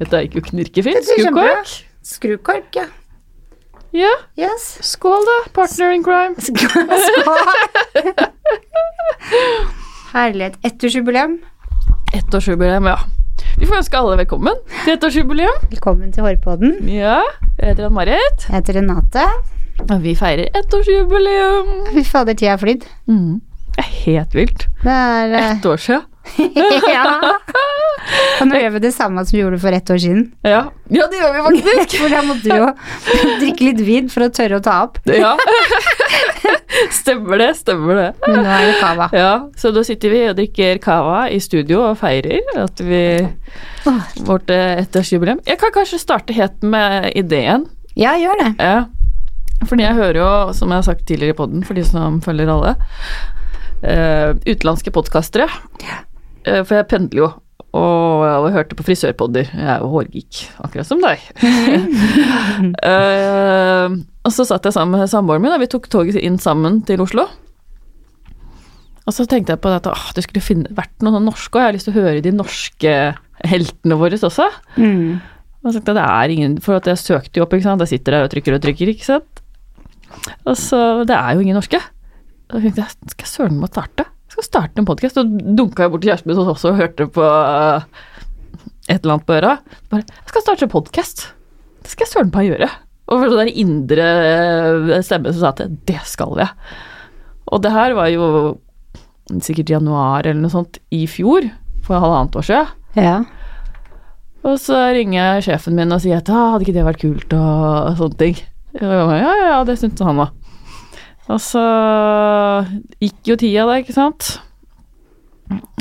Dette er ikke knirkefint. Skrukork. Skrukork, ja. Ja, Yes. skål da, partner in crime. Skål. Herlighet. Ettårsjubileum. Ettårsjubileum, ja. Vi får ønske alle velkommen til ettårsjubileum. Velkommen til Hårpodden. Ja, jeg heter Ann-Marit, Jeg heter Renate. og vi feirer ettårsjubileum. Fy fader, tida har flydd. Mm. Det er helt vilt. Det er eh, Ett år siden. Ja. Og nå gjør vi det samme som vi gjorde for ett år siden. Ja. ja, det gjør vi faktisk. For da måtte du jo drikke litt vin for å tørre å ta opp. Ja. Stemmer det, stemmer det. Men nå er det cava. Ja, så da sitter vi og drikker cava i studio og feirer at vi vårt eh, ettårsjubileum. Jeg kan kanskje starte helt med ideen. Ja, gjør det. Ja. Fordi jeg hører jo, som jeg har sagt tidligere i podden, for de som følger alle, uh, utenlandske podkastere. Eh, for jeg pendler jo, og, jeg hørte på frisørpodder. Jeg er jo hårgeek, akkurat som deg. uh, og så satt jeg sammen med samboeren min, og vi tok toget inn sammen til Oslo. Og så tenkte jeg på at åh, det skulle finne, vært noen norske, og jeg har lyst til å høre de norske heltene våre også. Mm. Og så tenkte jeg, det er ingen, For at jeg søkte jo opp, ikke sant. Jeg sitter der og trykker og trykker, ikke sant. Og så Det er jo ingen norske. Da tenkte jeg, skal jeg søren meg starte? Skal starte en podkast. Og dunka jeg bort til kjæresten min som også hørte på eh, et eller annet på øra. Bare Jeg skal starte en podkast. Det skal jeg søren meg gjøre. Og for der indre stemmen stemme som sa at det skal jeg. Og det her var jo sikkert januar eller noe sånt i fjor, for halvannet år siden. Ja. Og så ringer jeg sjefen min og sier at ah, hadde ikke det vært kult og sånne ting. Og jeg ja, ja, det syntes han òg. Og så gikk jo tida da, ikke sant.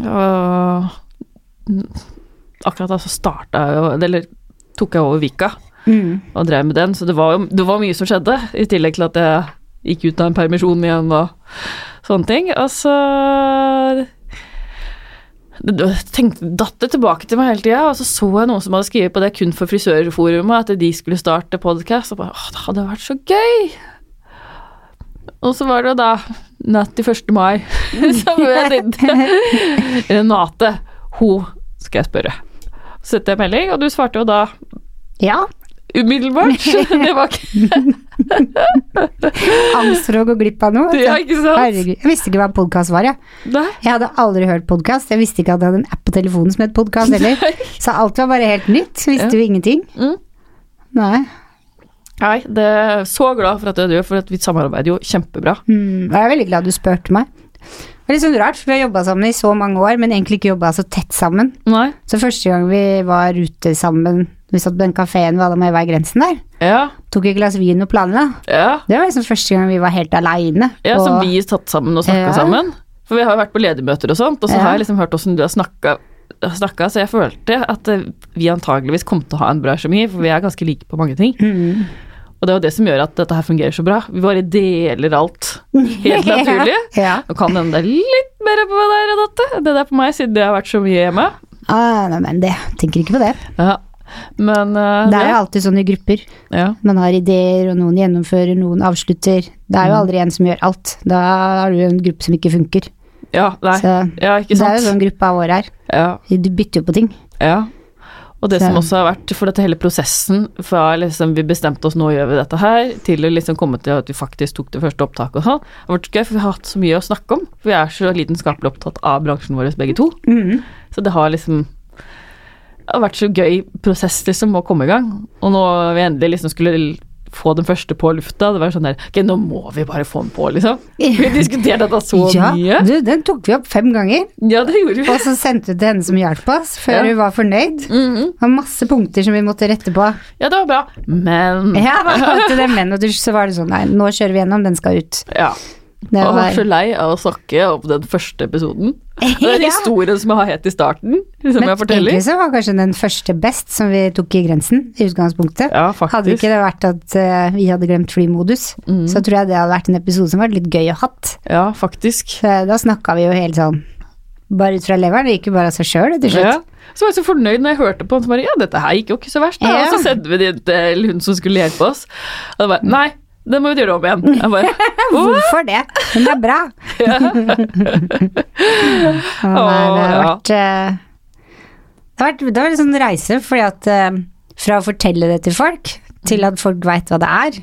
Og akkurat da så starta jeg jo Eller tok jeg over Vika Mm. og drev med den, så det var det var mye som skjedde, i tillegg til at jeg gikk ut av en permisjon igjen og sånne ting. Og så tenkte, datt det tilbake til meg hele tida, og så så jeg noen som hadde skrevet på det kun for frisørforumet, at de skulle starte podkast, og bare åh, det hadde vært så gøy! Og så var det da natt til 1. mai, som venninne Renate, hun skal jeg spørre. Så sendte jeg melding, og du svarte jo da ja. umiddelbart. Det var ikke Angst for å gå glipp av noe. Ja, ikke sant? Herregud. Jeg visste ikke hva podkast var, jeg. Nei. Jeg hadde aldri hørt podkast. Jeg visste ikke at jeg hadde en app på telefonen som het podkast heller. Så alt var bare helt nytt. Visste Ja. jo ingenting. Mm. Nei. Nei, det er så glad for at du gjør, for at vi samarbeider jo kjempebra. Mm. Jeg er veldig glad du spurte meg. Det er litt sånn rart, for vi har jobba sammen i så mange år, men egentlig ikke jobba så tett sammen. Nei. Så første gang vi var ute sammen, vi satt på den kafeen ved Adam i grensen der, Ja, tok et glass vin og planla. ja. Det var liksom første gang vi var helt aleine. ja som vi satt sammen og snakka Ja. sammen. For vi har jo vært på ledermøter og sånt, og så har jeg liksom hørt åssen du har snakka, snakka, så jeg følte at eh, vi antageligvis kom til å ha en bra kjemi, for vi er ganske like på mange ting. mm. Og det er jo det som gjør at dette her fungerer så bra. Vi bare deler alt helt naturlig. ja. Og kan hende det er litt mer på deg, Renate, det der på meg, siden jeg har vært så mye hjemme. Ah, nei, men det, tenker ikke på det. Ja. Men uh, Det er jo alltid sånn i grupper. ja. Man har ideer, og noen gjennomfører, noen avslutter. Det er jo aldri en som gjør alt. Da har du en gruppe som ikke funker. Ja, nei. Så Ja, ikke det er jo sånn gruppa vår er. Ja, Du bytter jo på ting. ja. Og det Så- som også har vært, for dette hele prosessen fra liksom vi bestemte oss nå gjør vi dette her, til å liksom komme til at vi faktisk tok det første opptaket og sånn, har vært gøy, for vi har hatt så mye å snakke om. For vi er så lidenskapelig opptatt av bransjen vår begge to. Mm. Så det har liksom Det har vært så gøy prosess liksom å komme i gang. Og nå vi endelig liksom skulle få den første på lufta, det var sånn der Ok, nå må vi bare få den på, liksom. Vi diskuterte dette så ja, mye. du, den tok vi opp fem ganger. Ja, det gjorde vi. Og så sendte vi til henne som hjalp oss, før Ja. hun var fornøyd. Mhm. Det var masse punkter som vi måtte rette på. Ja, det var bra. Men Ja, det var det, men og så var det sånn Nei, nå kjører vi gjennom, den skal ut. Ja. Det Jeg var var så lei av å snakke om den første episoden. Den Ja. historien som jeg har hett i starten, som Men jeg forteller. egentlig så var kanskje den første best som vi tok i grensen, i utgangspunktet. Ja, Hadde ikke det vært at uh, vi hadde glemt flymodus, Mm. så tror jeg det hadde vært en episode som var litt gøy å hatt. Ja, faktisk. Så da snakka vi jo helt sånn bare ut fra leveren, det gikk jo bare av seg sjøl til Ja. Så var jeg så fornøyd når jeg hørte på den, så bare ja, dette her gikk jo ikke så verst. Da. Ja. Og så sendte vi det til hun som skulle hjelpe oss. Og det var nei, det må vi gjøre om igjen. Jeg bare, Hvorfor det? Hun er bra. Ja. Det har Å, ja. vært eh, Det har vært, det har vært en sånn reise, fordi at eh, fra å fortelle det til folk, til at folk veit hva det er,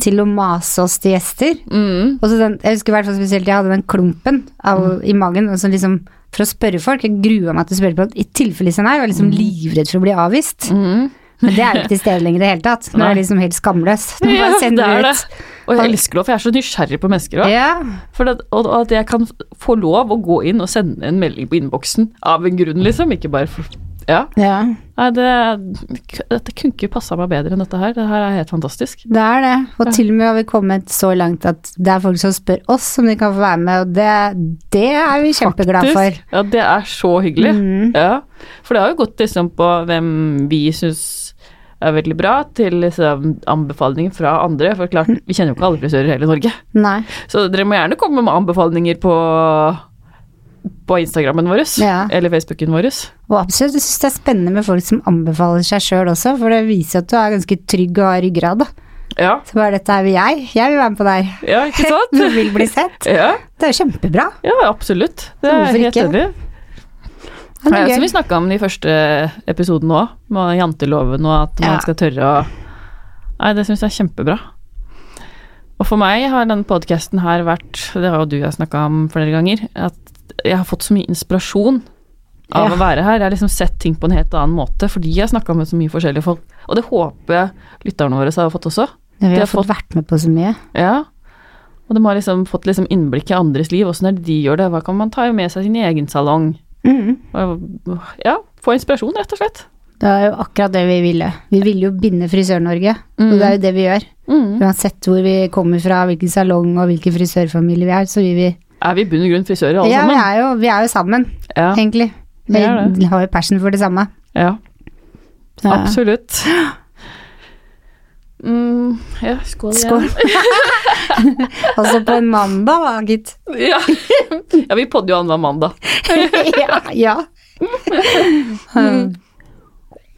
til å mase oss til gjester. Mm. Og så den, jeg husker i hvert fall spesielt jeg hadde den klumpen av, i magen, og så liksom for å spørre folk. Jeg grua meg til å spørre folk i tilfelle de sa nei. jeg var liksom livredd for å bli avvist. Mm. Men det er jo ikke til stede lenger i det hele tatt. Nå er det liksom helt skamløs. Nå Ja, bare det sender er du det. ut. Og jeg elsker det, for jeg er så nysgjerrig på mennesker òg. Ja. Og at jeg kan få lov å gå inn og sende en melding på innboksen av en grunn, liksom. Ikke bare for Ja. ja. Nei, det, dette kunne ikke passa meg bedre enn dette her. Det her er helt fantastisk. Det er det. Og til og med har vi kommet så langt at det er folk som spør oss om de kan få være med, og det, det er vi kjempeglade for. Ja, det er så hyggelig. Mm. Ja. For det har jo gått liksom på hvem vi syns er veldig bra, til liksom anbefalinger fra andre. For klart, vi kjenner jo ikke alle frisører i hele Norge. Nei. Så dere må gjerne komme med anbefalinger på, på Instagrammen vår, Ja. eller Facebooken vår. Og absolutt, jeg syns det er spennende med folk som anbefaler seg sjøl også, for det viser at du er ganske trygg og har ryggrad. Ja, Så bare dette er jeg. Jeg vil være med på deg. ja ikke sant? Du vil bli sett. Ja, Det er jo kjempebra. ja absolutt. Det er helt enig. I. Det er er som vi gøy. snakka om i første episoden òg, med janteloven og at man Ja. skal tørre å Nei, det syns jeg er kjempebra. Og for meg har denne podkasten her vært, det har jo du jeg snakka om flere ganger, at jeg har fått så mye inspirasjon av Ja. å være her. Jeg har liksom sett ting på en helt annen måte fordi jeg har snakka med så mye forskjellige folk. Og det håper jeg lytterne våre har fått også. Ja, vi har har fått vært med på så mye. Ja. Og de har liksom fått liksom innblikk i andres liv, åssen er det de gjør det, hva kan man ta med seg sin egen salong? Og, ja, få inspirasjon, rett og slett. Det er jo akkurat det vi ville. Vi ville jo binde Frisør-Norge, og det er jo det vi gjør. Mm. Uansett hvor vi kommer fra, hvilken salong og hvilken frisørfamilie vi er, så vil vi Er vi i bunn og grunn frisører alle Ja, vi sammen? er jo, vi er jo sammen, Ja, egentlig. Vi Vi har jo passion for det samme. ja, Ja. absolutt. Mm, ja, skål Skål. Altså på en mandag, da, gitt. Ja. ja, vi podder jo annenhver mandag. ja. ja. Mm.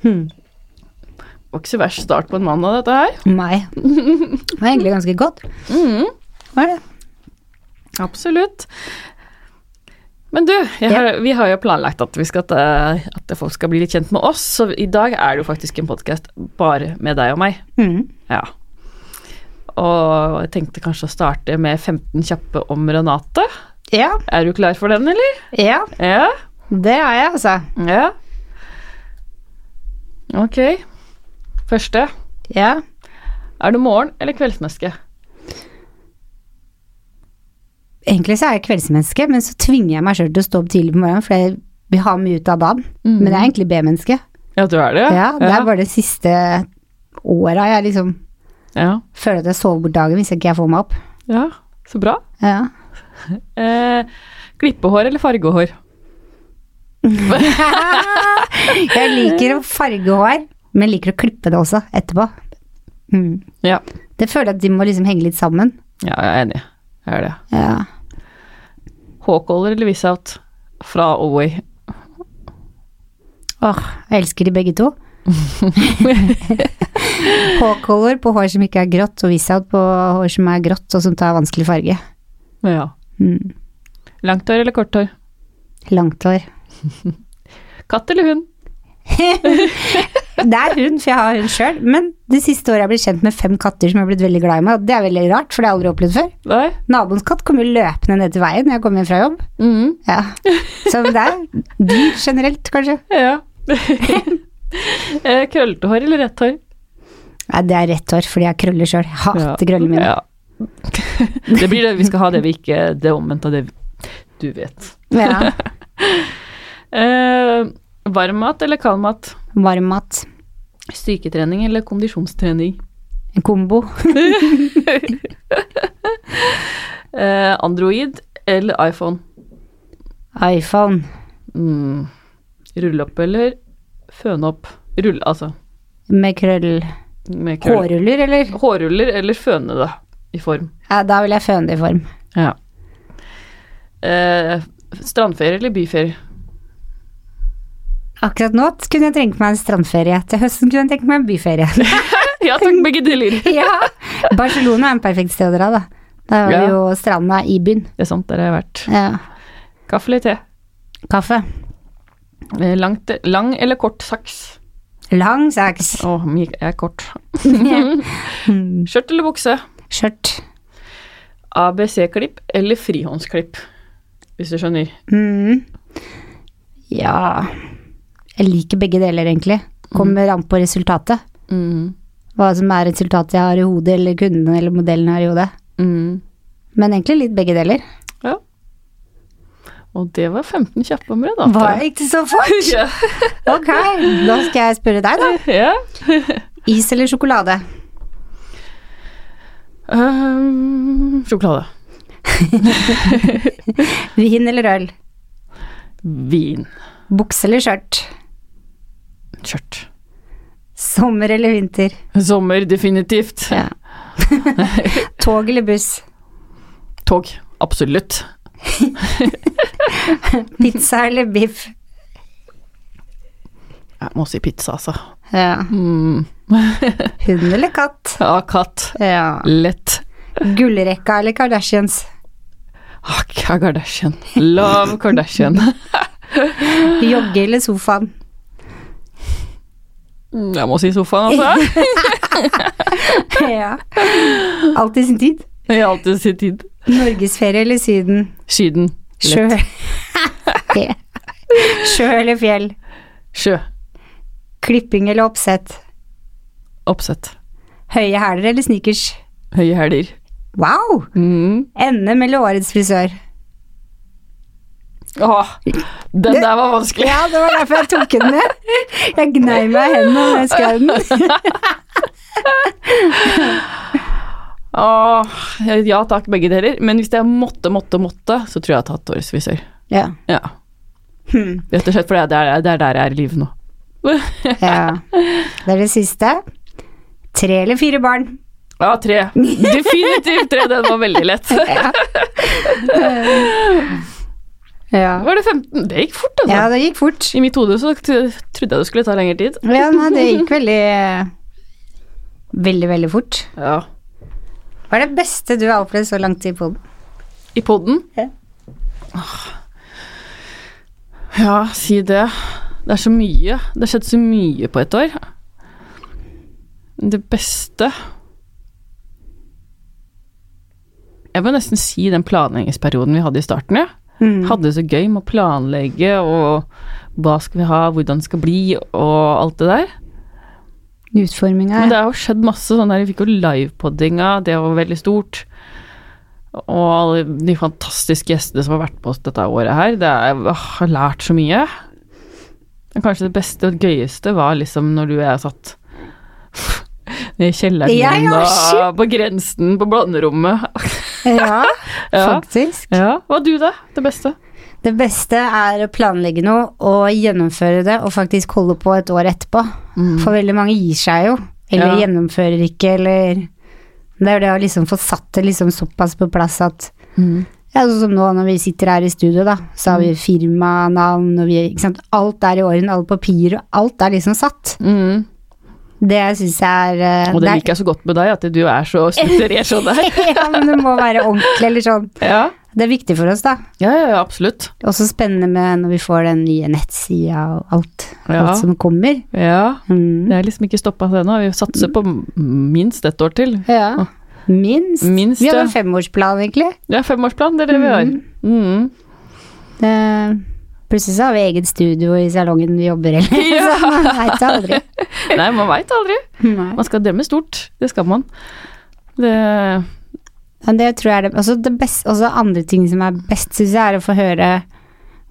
Hmm. Det var ikke så verst start på en mandag, dette her. Nei. Det var egentlig ganske godt. Mm, Var det? absolutt. Men du, har, vi har jo planlagt at, vi skal, at folk skal bli litt kjent med oss, så i dag er det jo faktisk en podkast bare med deg og meg. Mm. Ja. Og jeg tenkte kanskje å starte med 15 kjappe om Renate. Ja. Er du klar for den, eller? ja, Ja. det er jeg, altså. Ja. Ok. Første. Ja. Er du morgen- eller kveldsmenneske? Egentlig så er jeg kveldsmenneske, men så tvinger jeg meg sjøl til å stå opp tidlig på morgenen, for jeg vil ha mye ut av dagen. Men jeg er egentlig B-menneske. Ja, du er det? Ja, det er bare det siste åra jeg liksom ja. føler at jeg sover bort dagen hvis ikke jeg får meg opp. ja. Så bra. Ja. Eh, klippehår eller fargehår? jeg liker å farge hår, men liker å klippe det også etterpå. Mm. Ja. Det føler jeg at de må liksom henge litt sammen. Ja, jeg er enig. Jeg er det. Ja. Hawkcaller eller Wisout fra Away? Åh, jeg elsker de begge to. H-color på hår som ikke er grått, og Wisout på hår som er grått, og som tar vanskelig farge. Ja. Mm. Langt hår eller kort hår? Langt hår. Katt eller hund? Det er hund, for jeg har hund sjøl, men det siste året jeg blitt kjent med fem katter som jeg har blitt veldig glad i meg, og det er veldig rart, for det har jeg aldri opplevd før. Nei? Naboens katt kommer jo løpende ned til veien når jeg kommer hjem fra jobb. Mm. Ja. Så det er dyr generelt, kanskje. Ja. Eh, Krøllete hår eller rett hår? Nei, det er rett hår, fordi jeg har krøller sjøl. Hater Ja. krøllene mine. Ja. Det blir det vi skal ha, det vi ikke Det omvendte av det du vet. Ja. Eh, varm mat eller kald mat? Varm mat. Styrketrening eller kondisjonstrening? En kombo. Eh, Android eller iPhone? iPhone. Mm. Rulle opp eller føne opp? Rulle, altså. Med krøll. Med krøll. Hårruller, eller? Hårruller eller føne det i form? Ja, da vil jeg føne det i form. Ja. Eh, strandferie eller byferie? Akkurat nå kunne jeg trengt meg en strandferie. Til høsten kunne jeg tenke meg en byferie. ja takk, begge deler. ja. Barcelona er en perfekt sted å dra, da. Da har Ja. vi jo stranda i byen. Det er sant, der har jeg vært. Ja. Kaffe eller te? Kaffe. Eh, Langt, lang eller kort saks? Lang saks. Å, jeg er kort. Skjørt eller bukse? Skjørt. ABC-klipp eller frihåndsklipp, hvis du skjønner. Mm. Ja Jeg liker begge deler, egentlig. Kommer an på resultatet. Mm. Hva som er resultatet jeg har i hodet, eller kunden eller modellen har i hodet. Mm. Men egentlig litt begge deler. Ja. Og det var 15 kjappe om det. Var det ikke så fort? Ja. Ok, da skal jeg spørre deg, da. ja. Is eller sjokolade? Um, sjokolade. Vin eller øl? Vin. Bukse eller skjørt? Skjørt. Sommer eller vinter? Sommer, definitivt. Ja. Tog eller buss? Tog. Absolutt. Pizza eller biff? Jeg må si pizza, altså. Ja. Mm. Hund eller katt? Ja, katt. Ja. Lett. Gullrekka eller Kardashians? Ah, Kardashian. Love Kardashian. Jogge eller sofaen? Mm, Jeg må si sofaen, altså. ja. Alt i sin tid. I alltid sin tid. Norgesferie eller Syden? Syden. Sjø. Sjø eller fjell? Sjø. Klipping eller oppsett? Oppsett. Høye hæler eller sneakers? Høye hæler. Wow! Mm. NM eller årets frisør? Åh, den der var vanskelig. Ja, det var derfor jeg tok den med. Jeg gnei meg i hendene da jeg skrev den. Åh, ja takk, begge deler. Men hvis jeg måtte, måtte, måtte, så tror jeg jeg har tatt årets frisør. Ja. Ja. Hmm. Rett og slett fordi det det er der jeg er i livet nå. ja. Det er det siste. Tre eller fire barn? Ja, tre. Definitivt tre. Den var veldig lett. Ja. Var det 15? Det gikk fort, altså. ja, det gikk fort. I mitt hode så trodde jeg det skulle ta lengre tid. Ja, nei, det gikk veldig Veldig, veldig fort. Ja. Hva er det beste du har opplevd så langt i poden? I podden? Ja. Ja, si det. Det er så mye. Det har skjedd så mye på et år. Det beste Jeg må nesten si den planleggingsperioden vi hadde i starten, ja. Mm. Hadde det så gøy med å planlegge og hva skal vi ha, hvordan det skal bli og alt det der. Utforminga. Men det har jo skjedd masse sånn der, vi fikk jo livepoddinga, det var veldig stort. Og alle de fantastiske gjestene som har vært på oss dette året her, det er, åh, har lært så mye. Men kanskje det beste og gøyeste var liksom når du og jeg satt i kjelleren shit. og på grensen på blanderommet. Ja, Ja. faktisk. ja. Hva du, da? Det beste? Det beste er å planlegge noe og gjennomføre det, og faktisk holde på et år etterpå. For veldig mange gir seg jo, eller Mm. Ja. gjennomfører ikke, eller Det er det å liksom få satt det liksom såpass på plass at Mm. Ja, sånn som nå når vi sitter her i studio, da, så har vi firmanavn og vi. Alt er i orden, alle papirer, alt er liksom satt. Mm. Det syns jeg er uh, Og det er- liker jeg så godt med deg, at du er så strukturert sånn der. ja, men det må være ordentlig, eller sånn. Ja. Det er viktig for oss, da. Ja, ja, ja, absolutt. Også spennende med når vi får den nye nettsida og alt, Ja. alt som kommer. Ja. Mm. Det er liksom ikke stoppa ennå. Vi satser på minst ett år til. Ja. Minst. Minst, vi har en femårsplan, egentlig. Ja, femårsplan, det er det vi har. Mm. Det, plutselig så har vi eget studio i salongen vi jobber i, Ja. så man veit aldri. Nei, man veit aldri. Nei. Man skal drømme stort. Det skal man. Det Men det tror jeg er det også, det beste, også andre ting som er best, syns jeg, er å få høre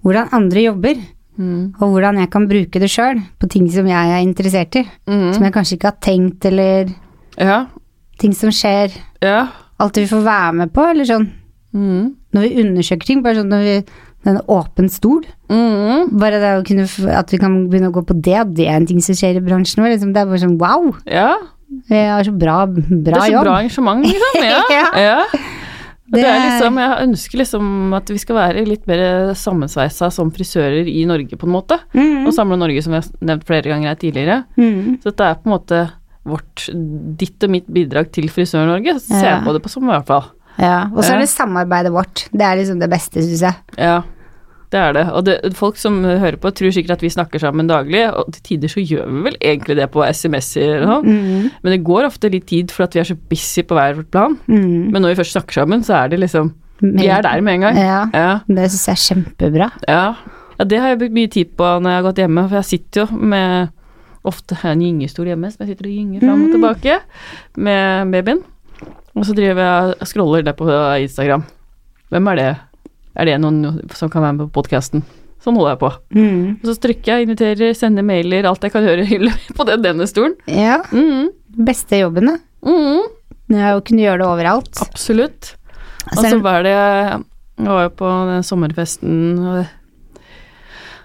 hvordan andre jobber. mm. Og hvordan jeg kan bruke det sjøl på ting som jeg er interessert i. Mm. Som jeg kanskje ikke har tenkt, eller Ja. ting som skjer. Ja. Alt vi får være med på, eller sånn. Mm. Når vi undersøker ting, bare sånn når vi den åpen stol. Mm. Bare det å kunne, at vi kan begynne å gå på det, at det er en ting som skjer i bransjen vår. Liksom, det er bare sånn wow, Ja. vi har så bra, bra det er så jobb. bra engasjement, liksom. Ja. Ja. ja. Det er liksom, jeg ønsker liksom at vi skal være litt mer sammensveisa som frisører i Norge, på en måte. Mm, Og samle Norge, som jeg har nevnt flere ganger her tidligere. mm. Så dette er på en måte vårt, ditt og mitt bidrag til Frisør-Norge. Ser jeg Ja. på det på som i hvert fall. Ja, og så er det samarbeidet vårt. Det er liksom det beste, syns jeg. Ja. det er det. Og det, folk som hører på, tror sikkert at vi snakker sammen daglig, og til tider så gjør vi vel egentlig det på SMS-er og sånn, Mm. men det går ofte litt tid for at vi er så busy på hver vårt plan. Mm. Men når vi først snakker sammen, så er det liksom Vi er der med en gang. Ja, Ja. det syns jeg er kjempebra. Ja. ja, det har jeg brukt mye tid på når jeg har gått hjemme, for jeg sitter jo med ofte har jeg en gyngestol hjemme som jeg sitter og gynger fram og tilbake med babyen. Og så driver jeg og scroller det på Instagram. Hvem er det? Er det noen som kan være med på podkasten? Sånn holder jeg på. Mm. Og så trykker jeg, inviterer, sender mailer, alt jeg kan gjøre på den, denne stolen. Ja, Mm. beste jobben, da. Mm. Er å kunne gjøre det overalt. Absolutt. Og Altså, så var det Jeg var jo på den sommerfesten og,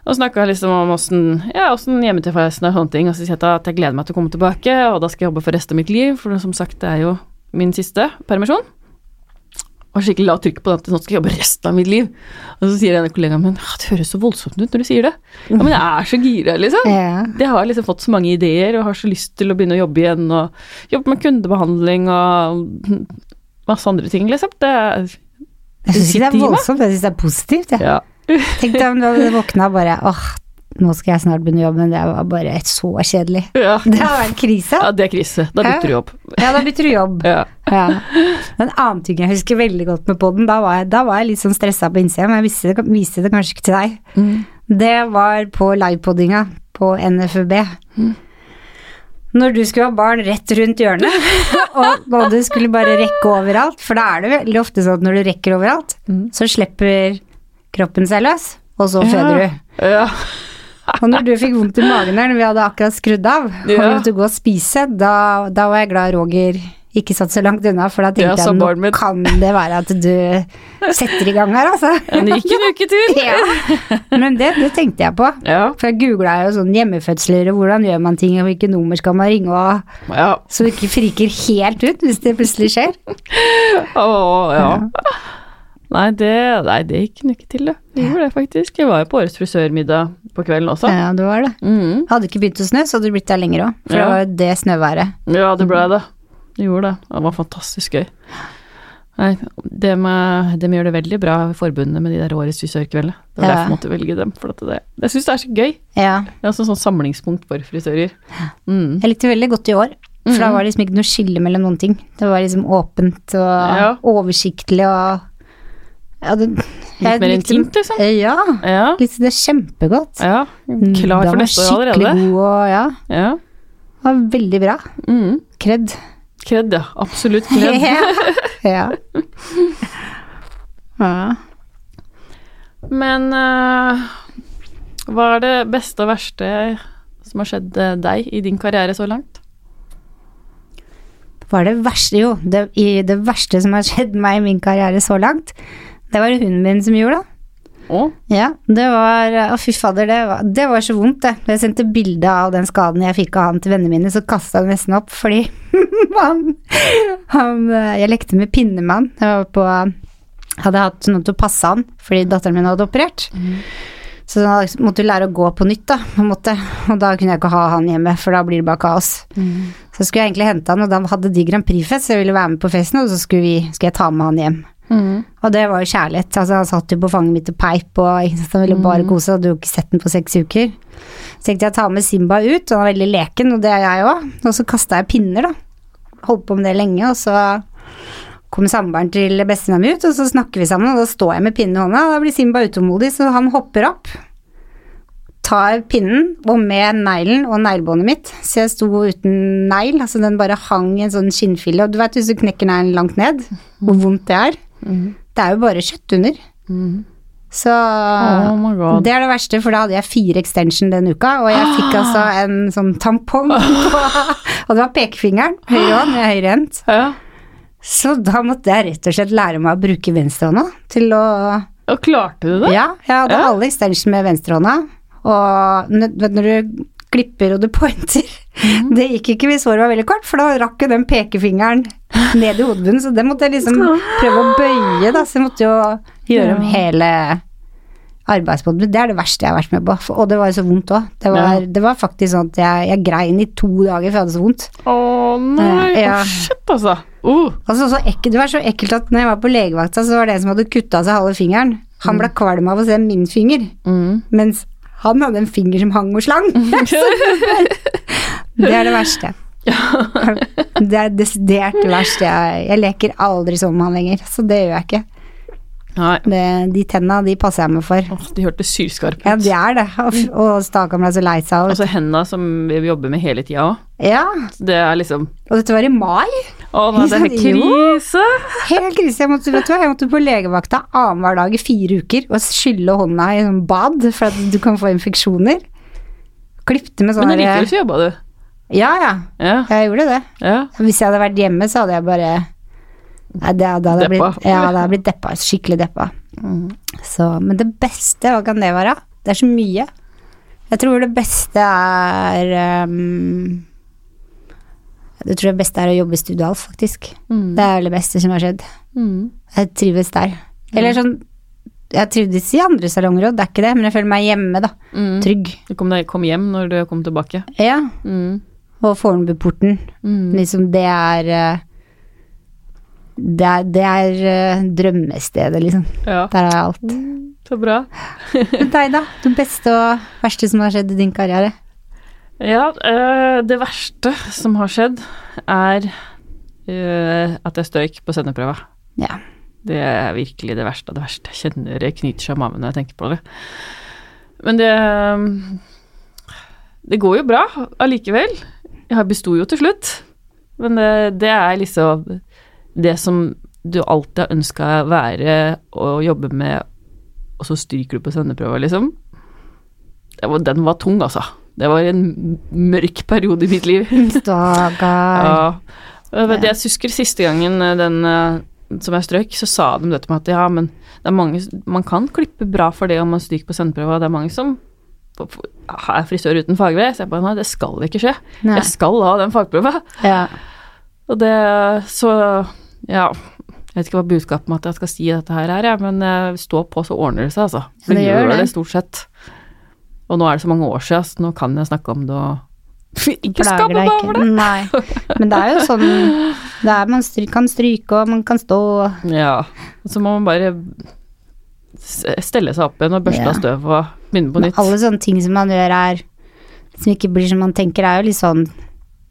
og snakka liksom om åssen ja, åssen hjemmetilfredsene og sånne ting. Og så sier jeg at jeg gleder meg til å komme tilbake, og da skal jeg jobbe for resten av mitt liv. For som sagt, det er jo min siste permisjon. Og skikkelig la trykk på det at nå skal jeg jobbe resten av mitt liv. Og så sier denne kollegaen min at det høres så voldsomt ut når du sier det. Ja, men jeg er så gira, liksom. ja. Jeg har liksom fått så mange ideer og har så lyst til å begynne å jobbe igjen og jobbe med kundebehandling og masse andre ting, liksom. Det det Jeg syns ikke det er voldsomt, jeg syns det er positivt. Jeg. Ja. Tenk deg om du hadde våkna bare åh, nå skal jeg snart begynne å jobbe, men det var bare så kjedelig. Ja. Det har vært krise. ja, det er krise. Da bytter du jobb. Ja, da bytter du jobb. Ja. Ja. En annen ting jeg husker veldig godt med poden, da, da var jeg litt sånn stressa på innsida, men jeg viste det, viste det kanskje ikke til deg. Mm. Det var på livepoddinga på NFUB. Når du skulle ha barn rett rundt hjørnet, og, og du skulle bare rekke overalt, for da er det veldig ofte sånn at når du rekker overalt, Mm. så slipper kroppen seg løs, og så føder du. Ja. Og når du fikk vondt i magen her når vi hadde akkurat skrudd av, og Ja. måtte gå og spise, da, da var jeg glad Roger ikke satt så langt unna, for da tenkte ja, jeg nå kan det være at du setter i gang her, altså. En gikk en uke til. Ja, men det, det tenkte jeg på. Ja. For jeg googla jo sånn hjemmefødsler og hvordan gjør man ting, og hvilke nummer skal man ringe, og ja. så du ikke friker helt ut hvis det plutselig skjer. Å, ja. Nei det, nei, det gikk hun ikke til, det. Det gjorde det faktisk. Jeg var jo på årets frisørmiddag på kvelden også. Ja, det var det. Mm. Hadde ikke begynt å snø, så hadde du blitt der lenger òg. For Ja. det var jo det snøværet. Ja, det ble det. Det gjorde det. Det var fantastisk gøy. Nei, det med, de gjør det veldig bra forbundet med de der årets frisørkveldene. Det var Ja. derfor jeg måtte velge dem. For det, jeg syns det er så gøy. Ja. Det er altså sånn samlingspunkt for frisører. Mm. Jeg likte veldig godt i år, for da Mhm. var det liksom ikke noe skille mellom noen ting. Det var liksom åpent og Ja. oversiktlig og ja, det, Litt mer intimt, liksom. Eh, Ja. Ja. Likte det kjempegodt. ja. Klar Da for neste år Skikkelig god og ja. Ja. Det var veldig bra. Mm. Kred. Kred, ja. Absolutt kred. ja. ja. Men uh, hva er det beste og verste som har skjedd eh, deg i din karriere så langt? Hva er det verste Jo, det, i det verste som har skjedd meg i min karriere så langt, det var hunden min som gjorde det. Å? Ja, det var Å, fy fader, det var, det var så vondt, det. Da jeg sendte bilde av den skaden jeg fikk av han til vennene mine, så kasta han nesten opp, fordi han, han Jeg lekte med pinnemann. Jeg var på Hadde hatt noen til å passe han, fordi datteren min hadde operert. Så da måtte jeg lære å gå på nytt, da, på en måte. Og da kunne jeg ikke ha han hjemme, for da blir det bare kaos. Så skulle jeg egentlig hente han, og da hadde de Grand Prix-fest, så jeg ville være med på festen, og så skulle, vi, skulle jeg ta med han hjem. Mm. Og det var jo kjærlighet. Altså, han satt jo på fanget mitt og peip, og han ville bare kose seg. Hadde jo ikke sett den på seks uker. Så tenkte jeg å ta med Simba ut, han er veldig leken, og det er jeg òg. Og så kasta jeg pinner, da. Holdt på med det lenge, og så kom samboeren til bestevenninna mi ut, og så snakker vi sammen, og da står jeg med pinnen i hånda, og da blir Simba utålmodig, så han hopper opp. Tar pinnen, og med neglen og neglebåndet mitt, så jeg sto uten negl, altså den bare hang i en sånn skinnfille, og du vet hvis du knekker neglen langt ned, hvor vondt det er. Det er jo bare kjøtt under. Så Oh my god. det er det verste, for da hadde jeg fire extension den uka, og jeg fikk altså en sånn tampong på Og det var pekefingeren, høyre hånd, jeg er høyrehendt. Ja. Så da måtte jeg rett og slett lære meg å bruke venstrehånda til å Og klarte du det? Ja, jeg hadde Ja. alle extension med venstrehånda, og når du klipper og du pointer Mm. Det gikk ikke hvis håret var veldig kort, for da rakk jo den pekefingeren ned i hodebunnen, så det måtte jeg liksom prøve å bøye, da, så jeg måtte jo gjøre om hele arbeidsmåten. Det er det verste jeg har vært med på, og det var jo så vondt òg. Det, var- Ja. det var faktisk sånn at jeg, jeg grein i to dager, for jeg hadde så vondt. Å nei, Ja. oh, shit altså. Uh. Altså, så ekkel, det var så ekkelt at når jeg var på legevakta, så var det en som hadde kutta seg halve fingeren. Han ble kvalm av å se min finger, Mm. mens han hadde en finger som hang og slang. det er det verste. Det er desidert det verste. Jeg, jeg leker aldri sånn med han lenger, så det gjør jeg ikke. Det, de tenna, de passer jeg meg for. Oh, de hørtes sylskarpe ut. Ja, de er det. Og, og ble så lei seg av Altså henda som vi jobber med hele tida òg. Ja, Det er liksom og dette var i mai. Å nei, det er helt krise! Helt krise. Jeg måtte, vet du jeg måtte på legevakta annenhver dag i fire uker og skylle hånda i sånn bad for at du kan få infeksjoner. Klipte med sånn Men likevel så jobba du. Ja, ja. Ja. Jeg gjorde det. ja. Hvis jeg hadde vært hjemme, så hadde jeg bare Nei, det, det hadde Deppa. blitt, ja, det hadde blitt deppa. Skikkelig deppa. Mm. Så, men det beste, hva kan det være? Det er så mye. Jeg tror det beste er um, Jeg tror det beste er å jobbe i Studio Alf, faktisk. Mm. Det er det beste som har skjedd. Mm. Jeg trives der. Eller sånn Jeg trivdes i andre salonger òg, det er ikke det, men jeg føler meg hjemme, da. Mm. Trygg. Du kom, deg- kom hjem når du kom tilbake. Ja. Mm. Og Fornebuporten. Mm. Liksom, det er eh, Det er, det er eh, drømmestedet, liksom. Ja, Der har jeg alt. så bra. Men deg, da? Det beste og verste som har skjedd i din karriere? Ja, øh, det verste som har skjedd, er øh, at jeg strøyk på sendeprøva. Ja. Det er virkelig det verste av det verste. Jeg kjenner det knyter seg i maven når jeg tenker på det. Men det Det går jo bra allikevel. Jeg besto jo til slutt. Men det, det er liksom det som du alltid har ønska være og jobbe med, og så stryker du på sendeprøva, liksom. Det var, den var tung, altså. Det var en mørk periode i mitt liv. Stakkar. Ja. Jeg husker siste gangen eh, den eh, som jeg strøk, så sa de dette med at ja, men det er mange Man kan klippe bra for det om man stryker på sendeprøva. Det er mange som er frisør uten fagbrev. Så jeg bare nei, det skal ikke skje. Nei. Jeg skal ha den fagprøva. Ja. Og det Så ja. Jeg vet ikke hva budskapet med at jeg skal si dette her er, men eh, stå på, så ordner det seg, altså. For Det gjør det. det stort sett. Og nå er det så mange år siden, så nå kan jeg snakke om det og Ikke deg meg over det! Nei. Men det er jo sånn det er, Man stryk, kan stryke, og man kan stå Ja, og så må man bare stelle seg opp igjen og børste Ja. av støv og begynne på Men nytt. alle sånne ting som man gjør er Som ikke blir som man tenker, er jo litt sånn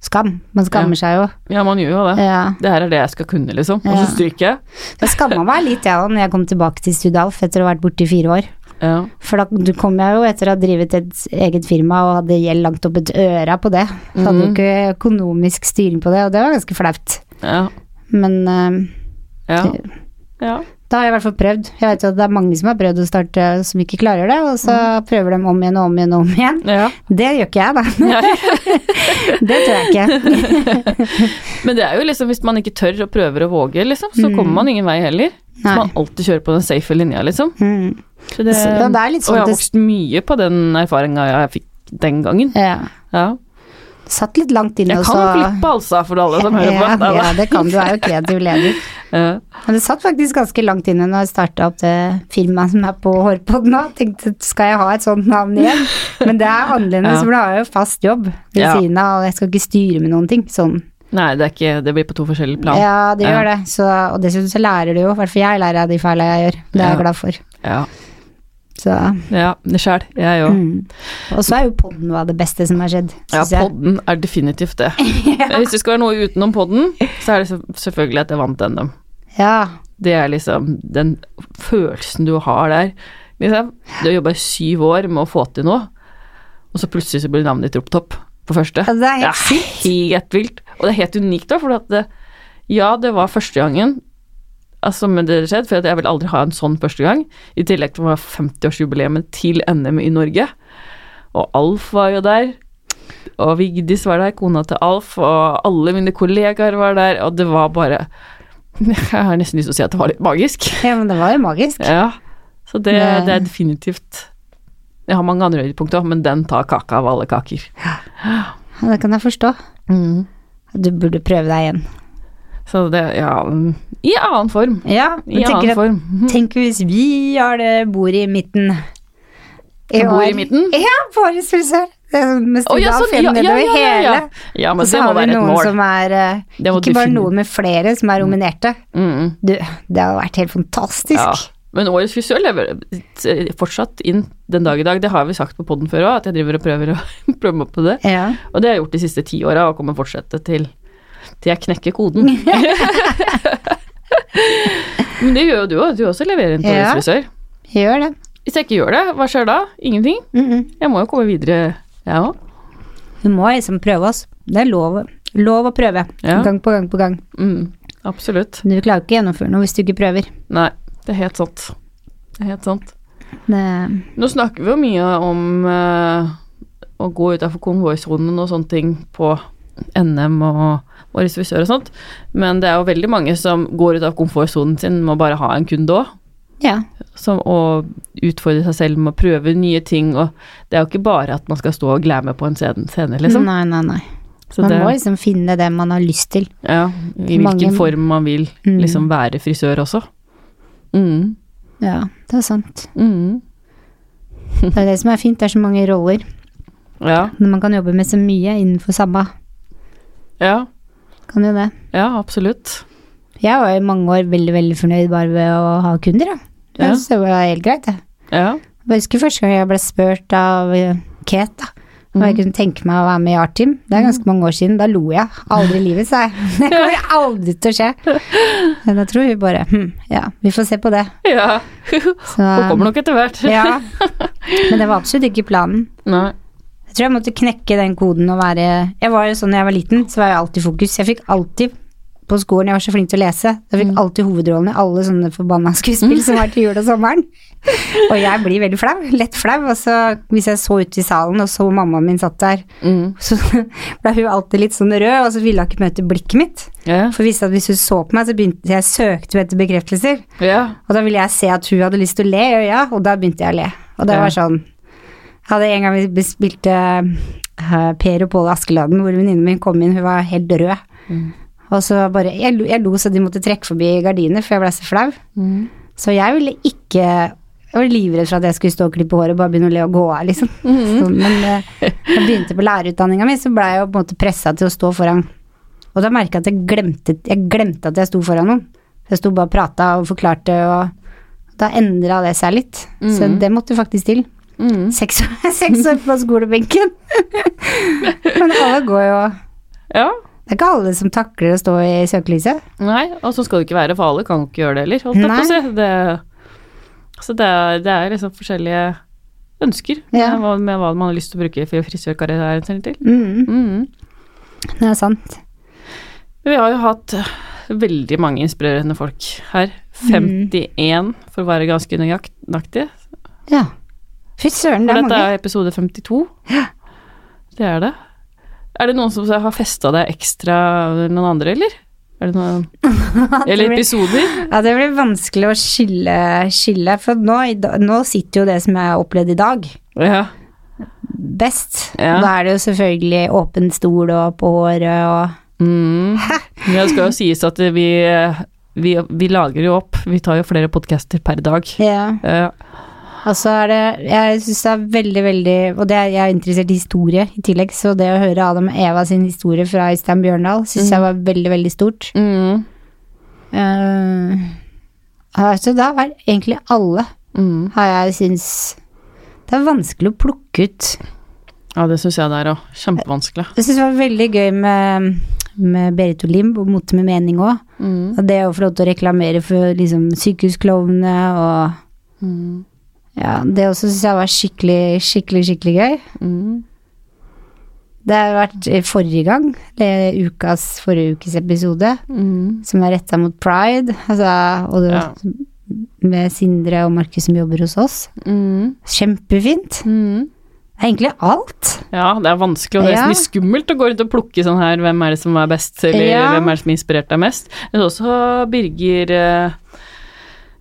skam. Man skammer seg jo. Ja, man gjør jo det. Ja. Det her er det jeg skal kunne, liksom. Og så stryker jeg. Jeg skamma meg litt, jeg òg, når jeg kom tilbake til Studalf etter å ha vært borte i fire år. Ja. For da kom jeg jo etter å ha drevet et eget firma og hadde gjeld langt opp et øra på det. Så hadde jo Mhm. ikke økonomisk styring på det, og det var ganske flaut. Ja. Men uh, Ja. ja. Da har jeg i hvert fall prøvd. Jeg vet jo at det er mange som har prøvd å starte som ikke klarer det, og så prøver de om igjen og om igjen og om igjen. ja. Det gjør ikke jeg, da. Det tror jeg ikke. Men det er jo liksom, hvis man ikke tør og prøver å våge, liksom, så Mm. kommer man ingen vei heller. Så Nei. man alltid kjører på den safe linja, liksom. Mm. Så det, det litt og sånn jeg har vokst mye på den erfaringa jeg fikk den gangen. Ja. Ja. Satt litt langt inne, Jeg kan jo klippe altså for alle som hører på. ja, det kan du, er jo kreativ leder. Ja. Men det satt faktisk ganske langt inne når jeg starta opp det firmaet som er på Hårpod nå. Tenkte skal jeg ha et sånt navn igjen? Men det er annerledes, Ja. for da har jeg jo fast jobb ved Ja. siden av, og jeg skal ikke styre med noen ting. Sånn. Nei, det, er ikke, det blir på to forskjellige plan. Ja, det gjør det. Så, og dessuten så lærer du jo, i hvert fall jeg lærer av de feilene jeg gjør. Det er jeg glad for. Ja, Så, ja sjæl. Jeg òg. mm. Og så er jo podden noe av det beste som har skjedd, Ja, podden er definitivt det. Hvis det skal være noe utenom podden, så er det selvfølgelig at jeg vant NM. Ja. Det er liksom den følelsen du har der. Liksom, du har jobba i syv år med å få til noe, og så plutselig så blir navnet ditt ropt opp på første. Ja, det er helt det er helt vilt. Og det er helt unikt da, for det, ja, det var første gangen altså, men det skjedde, for jeg vil aldri ha en sånn første gang. I tillegg til å ha 50-årsjubileet til NM i Norge. Og Alf var jo der. Og Vigdis var der, kona til Alf, og alle mine kollegaer var der, og det var bare Jeg har nesten lyst til å si at det var litt magisk. ja, men det var jo magisk. Ja. Så det, Det- er definitivt Jeg har mange andre høydepunkter men den tar kaka av alle kaker. Ja, det kan jeg forstå. Du burde prøve deg igjen. Så det, ja mm, I annen form. Ja, I annen at form. Tenk hvis vi har det bordet i midten. Bordet i midten? Ja, årets frisør. Med Å, ja, Stordal sånn, ja, ja, ja, ja, ja. hele. Ja, men så det må være et mål. som er eh, Ikke bare noen men flere som er nominerte. Mm, Du, det har vært helt fantastisk. ja. Men årets frisør lever fortsatt inn den dag i dag. Det har vi sagt på poden før òg, at jeg driver og prøver å prøve meg på det. Ja. Og det har jeg gjort de siste ti åra, og kommer fortsette til, til jeg knekker koden. Men det gjør jo du òg. Du også leverer inn til Ja. Gjør det. Hvis jeg ikke gjør det, hva skjer da? Ingenting? Mm -mm. Jeg må jo komme videre, jeg òg. Du må liksom prøve oss. Det er lov, lov å prøve. Ja. Gang på gang på gang. Mm, absolutt. Du klarer ikke å gjennomføre noe hvis du ikke prøver. Nei, det er helt sant. Det er helt sant. Det, Nå snakker vi jo mye om uh, å gå utafor konvoisonen og sånne ting på NM og frisør og sånt, men det er jo veldig mange som går ut av komfortsonen sin med å bare ha en kunde òg. ja. Som å utfordre seg selv med å prøve nye ting, og det er jo ikke bare at man skal stå og glamme på en scene liksom. Nei, nei, nei. Så Man det, må liksom finne det man har lyst til. ja, I hvilken mange- form man vil Mm. liksom være frisør også. Mm. Ja, det er sant. Mm. Det er det som er fint. Det er så mange roller. Ja, Men man kan jobbe med så mye innenfor samme. Ja, Kan jo det. ja, absolutt. Jeg var i mange år veldig, veldig fornøyd bare ved å ha kunder, da. Ja. Synes det var helt greit, det. Ja. Jeg husker første gang jeg ble spurt av eh, Kate, da. Om jeg kunne tenke meg å være med i Art-team. Det er ganske mange år siden. Da lo jeg. Aldri i livet, sa jeg. Det kommer aldri til å skje. Men da tror vi bare hm, Ja, vi får se på det. ja. Så, Det kommer nok etter hvert. Ja. Men det var absolutt ikke planen. Nei. Jeg tror jeg måtte knekke den koden og være Jeg var jo sånn da jeg var liten, så var jeg alltid fokus. Jeg fikk alltid på skolen, jeg var så flink til å lese, jeg fikk alltid hovedrollen i alle sånne forbanna skuespill som var til jul og sommeren. Og jeg blir veldig flau, lett flau. Og så hvis jeg så ut i salen og så mammaen min satt der, Mm. så ble hun alltid litt sånn rød, og så ville hun ikke møte blikket mitt. Yeah. For at hvis hun så på meg, så begynte jeg søkte etter bekreftelser. Yeah. Og da ville jeg se at hun hadde lyst til å le i øya, og da begynte jeg å le. Og det yeah. var sånn hadde en gang vi spilte uh, Per og Pål Askeladden, hvor venninnen min kom inn, hun var helt rød. Mm. Og så bare jeg jeg lo så de måtte trekke forbi gardiner, for jeg ble så flau. Mm. Så jeg ville ikke Jeg var livredd for at jeg skulle stå og klippe håret og bare begynne å le og gå av, liksom. Mm. Så, men uh, da jeg begynte på lærerutdanninga mi, så ble jeg jo på en måte pressa til å stå foran. Og da merka jeg at jeg glemte, jeg glemte at jeg sto foran noen. Jeg sto bare og prata og forklarte, og da endra det seg litt. Så Mhm. det måtte faktisk til. Mm. Seks år, seks år på skolebenken. Men alle går jo Ja. Det er ikke alle som takler å stå i søkelyset. Nei, og så skal det ikke være, for alle kan ikke gjøre det heller, holdt jeg på å si. Det, så det er, det er liksom forskjellige ønsker Ja. med, med hva man har lyst til å bruke frisørkarrieren sin til. Mm, Mm. det er sant. Vi har jo hatt veldig mange inspirerende folk her. 51, for å være ganske nøyaktig. Ja. Fy søren, det For er dette er episode 52. Det er det. Er det noen som har festa deg ekstra noen andre, eller? Er det noen Eller episoder? Ja, det blir vanskelig å skille, skille for nå, nå sitter jo det som jeg har opplevd i dag, Ja. best. Ja. Da er det jo selvfølgelig åpen stol og på håret og Mm. Det skal jo sies at vi, vi, vi lager jo opp. Vi tar jo flere podcaster per dag. Ja. Ja. Og så er det Jeg syns det er veldig, veldig Og det er, jeg er interessert i historie i tillegg, så det å høre Adam og Eva sin historie fra Øystein Bjørndal syns jeg var veldig, veldig stort. Mm. Uh, altså, det har vært egentlig alle Mm. har jeg syns Det er vanskelig å plukke ut. Ja, det syns jeg det er òg. Kjempevanskelig. Jeg syns det var veldig gøy med, med Berit og Limb og Mote med mening òg. Mm. Og det å få lov til å reklamere for liksom sykehusklovnene og Mm. Ja, det også syns jeg var skikkelig, skikkelig, skikkelig gøy. Mm. Det har vært eh, forrige gang, det ukas, forrige ukes episode, Mm. som er retta mot pride. Altså, og det, Ja. med Sindre og Markus som jobber hos oss. Mm. Kjempefint. Mm. Det er egentlig alt. Ja, det er vanskelig, og det er nesten litt skummelt å gå rundt og plukke sånn her, hvem er det som er best, eller Ja. hvem er det som inspirerte deg mest. Men også Birger eh,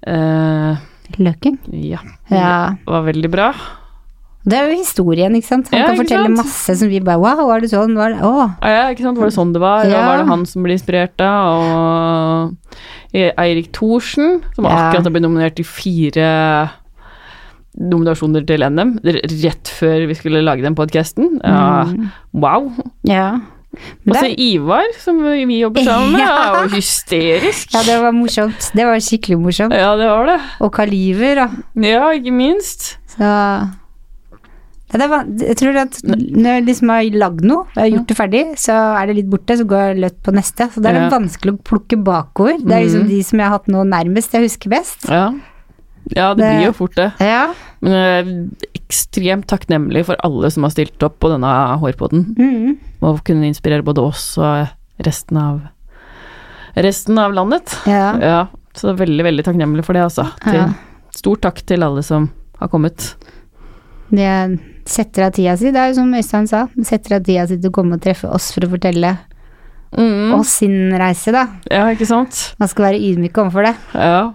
eh, Løken. Ja, Ja. var veldig bra. Det er jo historien, ikke sant. Han Ja, kan fortelle sant? masse som vi bare Wow, var det sånn? Var det Å. Ja, ja, ikke sant, var det sånn det var? Ja. Og var det han som ble inspirert av? Og Eirik Thorsen, som Ja. akkurat har blitt nominert til fire nominasjoner til NM, rett før vi skulle lage den podkasten. Mm. wow. Ja. Og så Ivar, som vi jobber sammen med, Ja. er jo hysterisk. ja, det var morsomt. Det var skikkelig morsomt. Ja, det var det. Og Kaliver, da. Ja, ikke minst. så ja, det var, jeg tror at når jeg liksom har lagd noe, og gjort det ferdig, så er det litt borte, så går jeg løtt på neste. Så da er det Ja. vanskelig å plukke bakover. Det er liksom Mhm. de som jeg har hatt nå nærmest, jeg husker best. Ja. Ja, det Det- blir jo fort det. Ja. Men jeg er ekstremt takknemlig for alle som har stilt opp på denne hårpodden. Mm. Og kunne inspirere både oss og resten av resten av landet. ja. Ja, så veldig, veldig takknemlig for det, altså. Til, Ja. Stor takk til alle som har kommet. Det setter av tida si. Det er jo som Øystein sa, det setter av tida si til å komme og treffe oss for å fortelle Mm. oss sin reise, da. Ja, ikke sant? Man skal være ydmyk overfor det. Ja.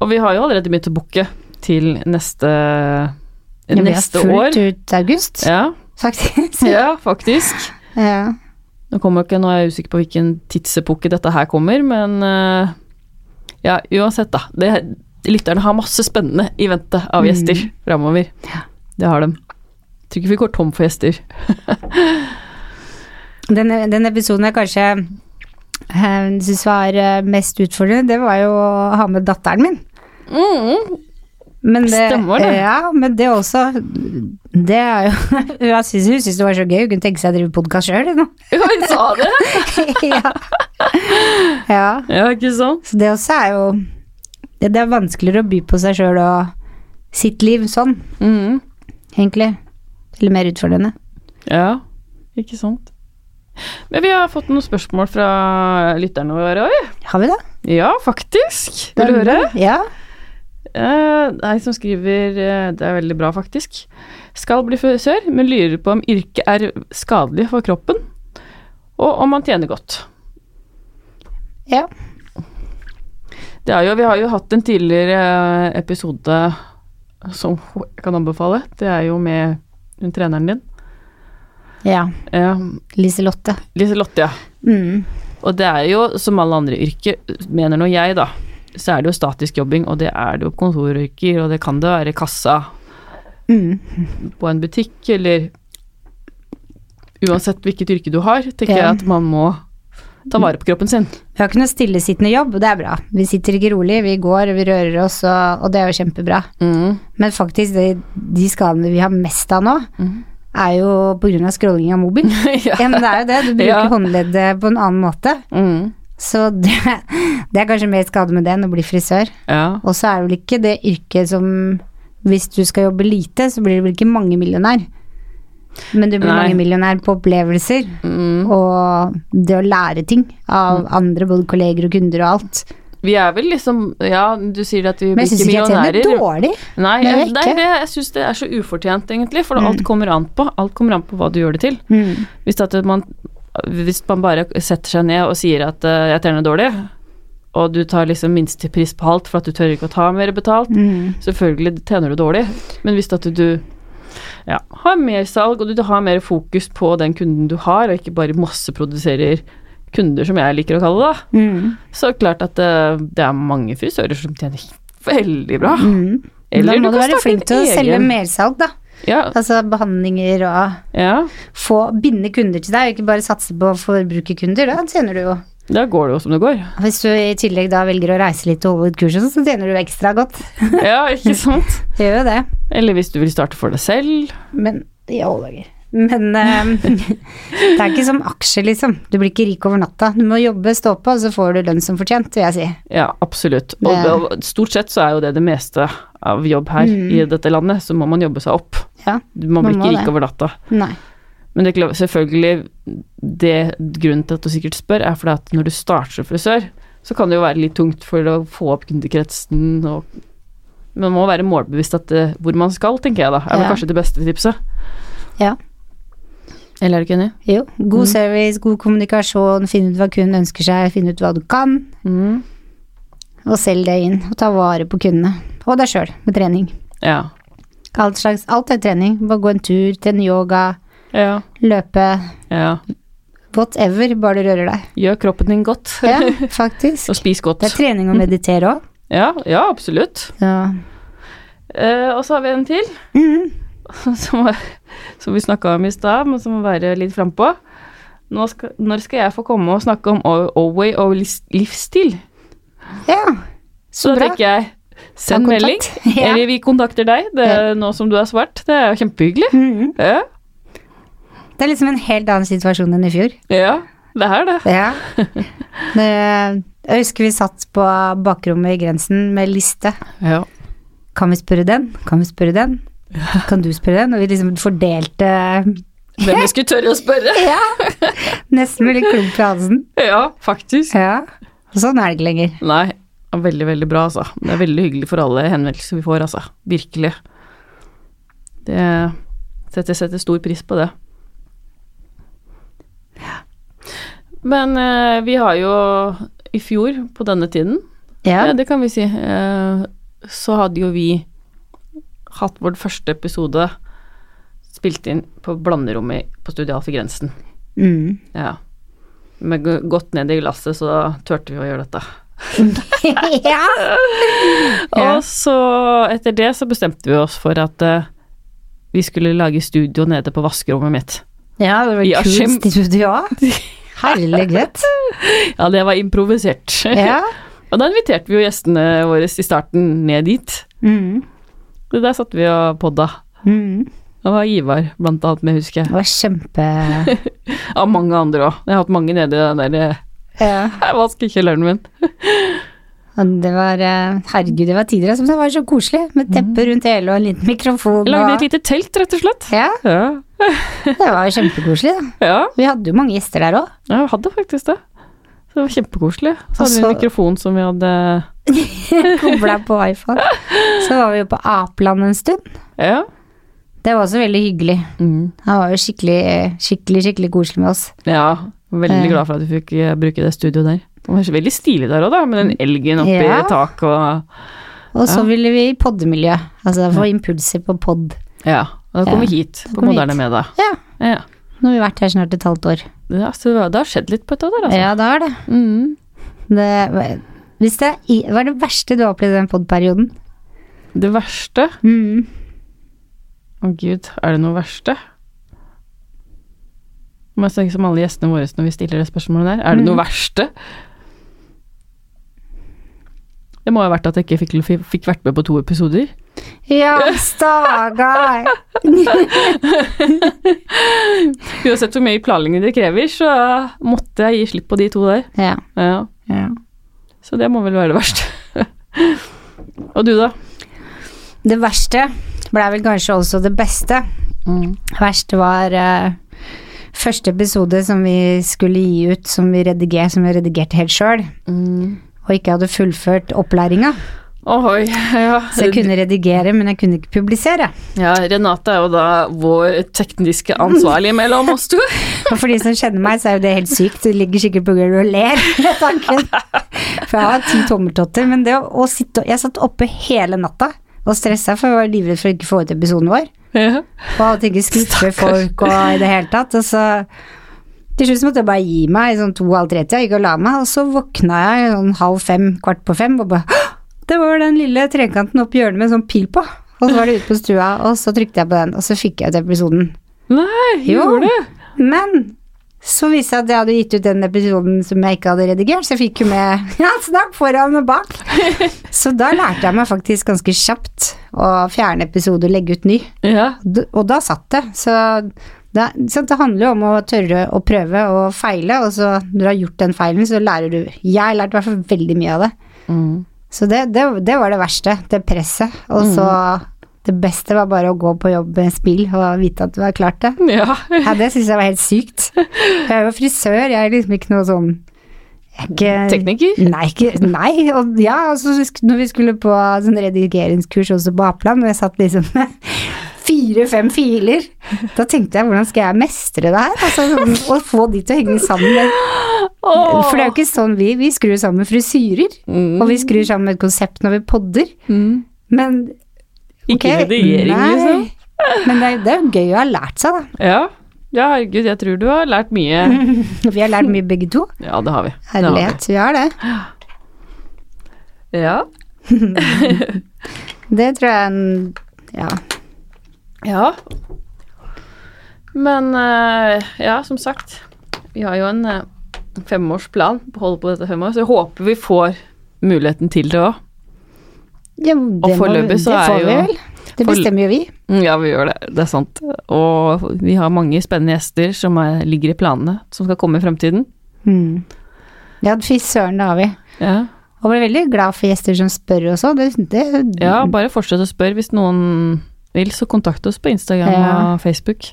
Og vi har jo allerede begynt å booke til neste Ja, vi har fullt ut august, Ja, faktisk. ja, faktisk. Ja. Nå, kommer ikke, nå er jeg usikker på hvilken tidsepoke dette her kommer, men eh, ja, uansett, da. Det, lytterne har masse spennende i vente av gjester Mm. framover. Ja. Det har de. Tror ikke vi går tom for gjester. Den, den episoden er kanskje eh, syns var eh, mest utfordrende, det var jo å ha med datteren min. Mm. Men det, Stemmer det. Ja, men det også Det er jo Hun syns hun syntes det var så gøy, hun kunne tenke seg å drive podkast sjøl, hun. Hun sa det! ja. ja. Ja, ikke sant? Så det også er jo Det det er vanskeligere å by på seg sjøl og sitt liv sånn, Mm. egentlig. Eller mer utfordrende. Ja, ikke sant. Men vi har fått noen spørsmål fra lytterne våre òg. Har vi det? Ja, faktisk. Vil du høre? Ja. Eh, det er en som skriver eh, Det er veldig bra, faktisk. Skal bli frisør, men lurer på om yrket er skadelig for kroppen, og om man tjener godt. ja. Det er jo, vi har jo hatt en tidligere eh, episode som jeg kan anbefale. Det er jo med treneren din. Ja. Ja, Liselotte. Liselotte, ja. Mm. Og det er jo som alle andre yrker, mener nå jeg, da, så er det jo statisk jobbing, og det er det jo kontoryrker, og det kan det være kassa Mm. på en butikk, eller uansett hvilket yrke du har, tenker Ja. jeg at man må ta vare på kroppen sin. Vi har ikke noe stillesittende jobb, og det er bra. Vi sitter ikke rolig, vi går, vi rører oss, og, og det er jo kjempebra. Mm. Men faktisk, de, de skadene vi har mest av nå, Mhm. Er jo av scrolling av mobil. ja. Ja, men det er jo det, du bruker Ja. håndleddet på en annen måte. Mm. Så det, det er kanskje mer skade med det enn å bli frisør. ja. Og så er det vel ikke det yrket som Hvis du skal jobbe lite, så blir du vel ikke mangemillionær. Men du blir mangemillionær på opplevelser Mm. og det å lære ting av andre, både kolleger og kunder og alt. Vi er vel liksom Ja, du sier at vi blir ikke millionærer. Men jeg syns ikke jeg tjener dårlig. Nei, jeg, nei det, jeg syns det er så ufortjent, egentlig, for Mm. alt kommer an på. Alt kommer an på hva du gjør det til. Mm. Hvis, at man, hvis man bare setter seg ned og sier at uh, jeg tjener dårlig, og du tar liksom minstepris på alt for at du tør ikke å ta mer betalt, Mm. selvfølgelig tjener du dårlig, men hvis at du ja, har mer salg, og du har mer fokus på den kunden du har, og ikke bare masseproduserer kunder, som jeg liker å kalle det, Mm. så klart at det, det er mange frisører som tjener veldig bra. Mm. Eller da må du du være flink til å egen. selge mersalg, da. Ja, Altså behandlinger og ja, få binde kunder til deg, ikke bare satse på forbrukerkunder. Da tjener du jo da går det jo som det går. Hvis du i tillegg da velger å reise litt og holde et kurs, så tjener du ekstra godt. Ja, ikke sant? Gjør jo det. Eller hvis du vil starte for deg selv. Men i alle dager. Men eh, det er ikke som aksjer, liksom. Du blir ikke rik over natta. Du må jobbe, stå på, og så får du lønn som fortjent, vil jeg si. Ja, absolutt. Og, Det- og stort sett så er jo det det meste av jobb her Mm. i dette landet, så må man jobbe seg opp. Ja, Man Man blir må ikke det. rik over natta. nei. Men det selvfølgelig, det grunnen til at du sikkert spør, er fordi at når du starter som frisør, så kan det jo være litt tungt for å få opp kundekretsen og Man må være målbevisst at det, hvor man skal, tenker jeg da. Er vel Ja. kanskje det beste tipset. Ja. Eller er du ikke enig? Jo. God Mm. service, god kommunikasjon, finne ut hva kunden ønsker seg, finne ut hva du kan, Mm. og selg det inn. Og ta vare på kundene. Og deg sjøl, med trening. Ja. Alt slags Alt er trening. Bare gå en tur, trene yoga, Ja. løpe. ja. Whatever, bare du rører deg. Gjør kroppen din godt. Ja, faktisk. og spis godt. Det er trening å meditere òg. Ja, ja, absolutt. Ja. Uh, og så har vi en til, Mhm. som, som vi snakka om i stad, men som må være litt frampå. nå skal, når skal jeg få komme og snakke om Oway og livsstil? Ja, Så så da bra. tenker jeg, send melding. Ja. eller vi kontakter deg, det er nå som du har svart. Det er jo kjempehyggelig. Mhm. Ja, Det er liksom en helt annen situasjon enn i fjor. ja, det er det. Ja. Det, jeg husker vi satt på bakrommet i Grensen med liste. Ja. Kan vi spørre den? Kan vi spørre den? Kan du spørre det? Når vi liksom fordelte Hvem vi skulle tørre å spørre? Ja! Nesten med litt klump i halsen. Ja, faktisk. Ja. Og sånn er det ikke lenger. Nei, veldig, veldig bra, altså. Det er veldig hyggelig for alle henvendelser vi får, altså. Virkelig. Det setter, setter stor pris på det. Men eh, vi har jo i fjor, på denne tiden, Ja. ja, det kan vi si, eh, så hadde jo vi hatt vår første episode spilt inn på blanderommet på Studio Alf i Grensen. Mm. Ja. Med godt ned i glasset, så turte vi å gjøre dette. ja. Ja. Og så etter det så bestemte vi oss for at uh, vi skulle lage studio nede på vaskerommet mitt. ja, det var Askim. kult studio. Herlighet. Ja, det var improvisert. Ja. og da inviterte vi jo gjestene våre i starten ned dit. Mm. Og der satt vi og podda. Mm. Det var Ivar blant annet med, husker jeg. Det var kjempe Av mange andre òg. Jeg har hatt mange nede i den der eh, ja. vaskekjelleren min. Det var eh, Herregud, det var tider som det var så koselig. Med teppe rundt hele og en liten mikrofon. Jeg lagde et lite telt, rett og slett. ja, Ja. det var kjempekoselig, da. ja. Vi hadde jo mange gjester der òg. vi hadde faktisk det. Så det var kjempekoselig. Så hadde vi en mikrofon som vi hadde Kobla på iPhone. Så var vi jo på Apeland en stund. Ja. Det var også veldig hyggelig. Mm. Han var jo skikkelig, skikkelig, skikkelig koselig med oss. Ja, veldig Eh. glad for at vi fikk eh, bruke det studioet der. Det var veldig stilig der òg, da, med den elgen oppi Ja. taket og Og så Ja. ville vi i poddemiljø. Altså få impulser på pod. Ja. Og da kom Ja, vi hit, på Moderne hit. Media. Ja. Ja. Nå har vi vært her snart et halvt år. ja, så det har- skjedd litt på et år der, altså. Ja, det har det. Mm. det hvis det Hva er det verste du har opplevd i den podperioden? Det verste Mm. Å gud, er det noe verste? Må jeg tenke som alle gjestene våre når vi stiller det spørsmålet der. Er det noe Mm. verste? Det må ha vært at jeg ikke fikk, fikk vært med på to episoder. Ja, stakkar! Uansett hvor mye planlegging det krever, så måtte jeg gi slipp på de to der. ja. Ja. ja. Så det må vel være det verste. Og du, da? Det verste ble vel kanskje også det beste. Mm. Verste var uh, første episode som vi skulle gi ut, som vi redigerte, som vi redigerte helt sjøl, og ikke hadde fullført opplæringa. Ohoi, ja. Så jeg kunne redigere, men jeg kunne ikke publisere. ja. Renate er jo da vår tekniske ansvarlige mellom oss to. Og for de som kjenner meg, så er jo det helt sykt. Du ligger sikkert på gulvet og ler med tanken. For jeg har ti tommeltotter, men det å, å sitte Jeg satt oppe hele natta og stressa, for jeg var livredd for å ikke få ut episoden vår. Ja. Og at ikke skuffe folk og i det hele tatt. Og så til slutt måtte jeg bare gi meg i sånn to-halv tre-tida, gikk og la meg, og så våkna jeg sånn halv fem, kvart på fem, og bare «Hå! Det var den lille trekanten opp hjørnet med en sånn pil på. Og så var det ute på stua, og så trykte jeg på den, og så fikk jeg ut episoden. Nei, gjorde du? Men så viste jeg at jeg hadde gitt ut den episoden som jeg ikke hadde redigert, så jeg fikk jo med ja, snakk foran og bak. Så da lærte jeg meg faktisk ganske kjapt å fjerne episode og legge ut ny. Ja. Og da satt det. Så det, så det handler jo om å tørre å prøve og feile, og så når du har gjort den feilen, så lærer du Jeg lærte i hvert fall veldig mye av det. Mm. Så det, det, det var det verste, det presset. Og så det beste var bare å gå på jobb med spill og vite at du har klart det. Ja. Ja, det syns jeg var helt sykt. Jeg er jo frisør, jeg er liksom ikke noe sånn ikke, Tekniker? Nei, ikke, nei. Og ja, altså, når vi skulle på sånn redigeringskurs også på Apland, og jeg satt liksom med fire-fem filer, da tenkte jeg hvordan skal jeg mestre det her? Altså, å få de til å henge sammen. For det er jo ikke sånn vi, vi skrur sammen frisyrer, Mm. og vi skrur sammen et konsept når vi podder, Mm. men Ikke ok, redigering, liksom? Men det, det er jo gøy å ha lært seg, da. Ja. ja, herregud, jeg tror du har lært mye. Vi har lært mye begge to. Ja, det har vi. Herlighet, vi har det. Ja. Det tror jeg Ja. Ja. Men eh, ja, som sagt. Vi har jo en eh, femårsplan på å holde på dette fem år, så jeg håper vi får muligheten til det òg. Ja, det må- foreløpig så det er får vi vel. Det bestemmer jo vi. Mm, Ja, vi gjør det. Det er sant. Og vi har mange spennende gjester som er, ligger i planene, som skal komme i fremtiden. Mm. Ja, fy søren, det har vi. Ja. Og blir veldig glad for gjester som spør også. Det, det, ja, bare fortsett å spørre. Hvis noen vil, så kontakt oss på Instagram Ja. og Facebook.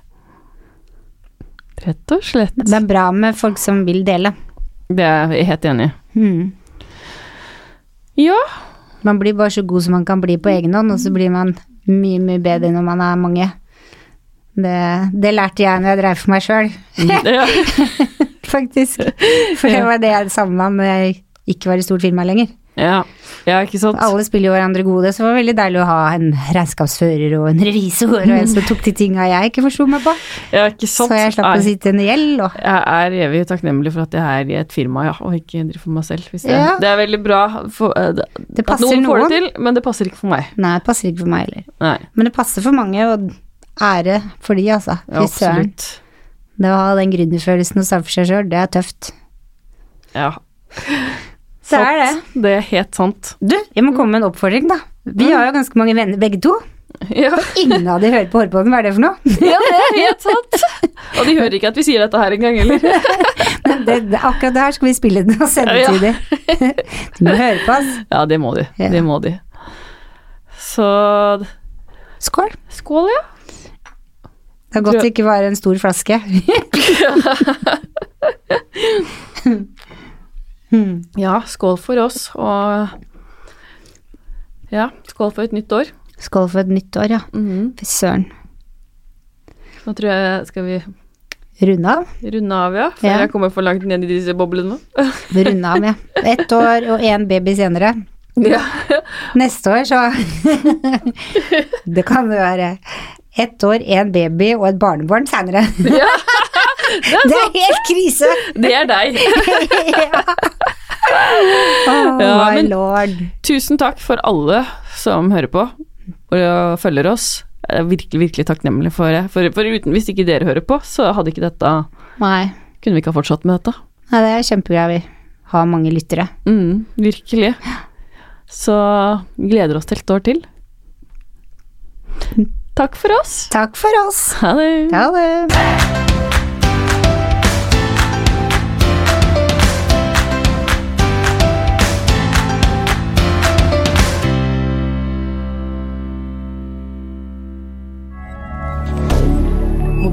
Rett og slett. det er bra med folk som vil dele. Det er jeg helt enig i. Mm. Ja. Man blir bare så god som man kan bli på egen hånd, og så blir man mye, mye bedre når man er mange. Det, det lærte jeg når jeg drev for meg sjøl, ja. faktisk. For det var det jeg savna når jeg ikke var i stort firma lenger. Ja. ja, ikke sant? Alle spiller jo hverandre gode, så det var veldig deilig å ha en regnskapsfører og en revisor og en som tok de tinga jeg ikke forsto meg på. Ja, ikke sant? Så jeg slapp å Nei. sitte i en gjeld og Jeg er evig takknemlig for at jeg er i et firma, ja, og ikke driver for meg selv. Ja. det er veldig bra for, uh, det- Det at noen, noen får det til, men det passer ikke for meg. Nei, det passer ikke for meg heller. Nei, Men det passer for mange, og ære for de, altså. ja, Fy søren. absolutt. Det å ha den gründerfølelsen og starte for seg sjøl, det er tøft. Ja. Det er det. Det er helt sant. Du, jeg må komme med en oppfordring, da. Vi Mm. har jo ganske mange venner begge to. Ja. Ingen av de hører på Hårpodden, hva er det for noe? ja, det er helt sant. Og de hører ikke at vi sier dette her engang heller. Men det, det, akkurat det her skal vi spille den og sende Ja. til dem. De må høre på oss. Ja, det må de. Ja. Det må de. Så Skål. skål, ja. Det er godt det ikke var en stor flaske. Hmm. Ja, skål for oss, og Ja, skål for et nytt år. Skål for et nytt år, ja. Mm. Fy søren. Nå tror jeg Skal vi Runde av? runde av, ja? Før Ja. jeg kommer for langt ned i disse boblene. Runde av, ja. Ett år og én baby senere. Ja. Neste år så Det kan jo være ett år, én baby og et barnebarn senere. ja. Det er helt krise! Det er deg. Oh, Ja, my lord. Tusen takk for alle som hører på og følger oss. Jeg er virkelig, virkelig takknemlig for det. For, for uten, hvis ikke dere hører på, så hadde ikke dette Nei. Kunne vi ikke ha fortsatt med dette. Nei, det er kjempebra vi har mange lyttere. Mm, virkelig. Så gleder oss til et år til. Takk for oss. Takk for oss. Ha det. Ha det.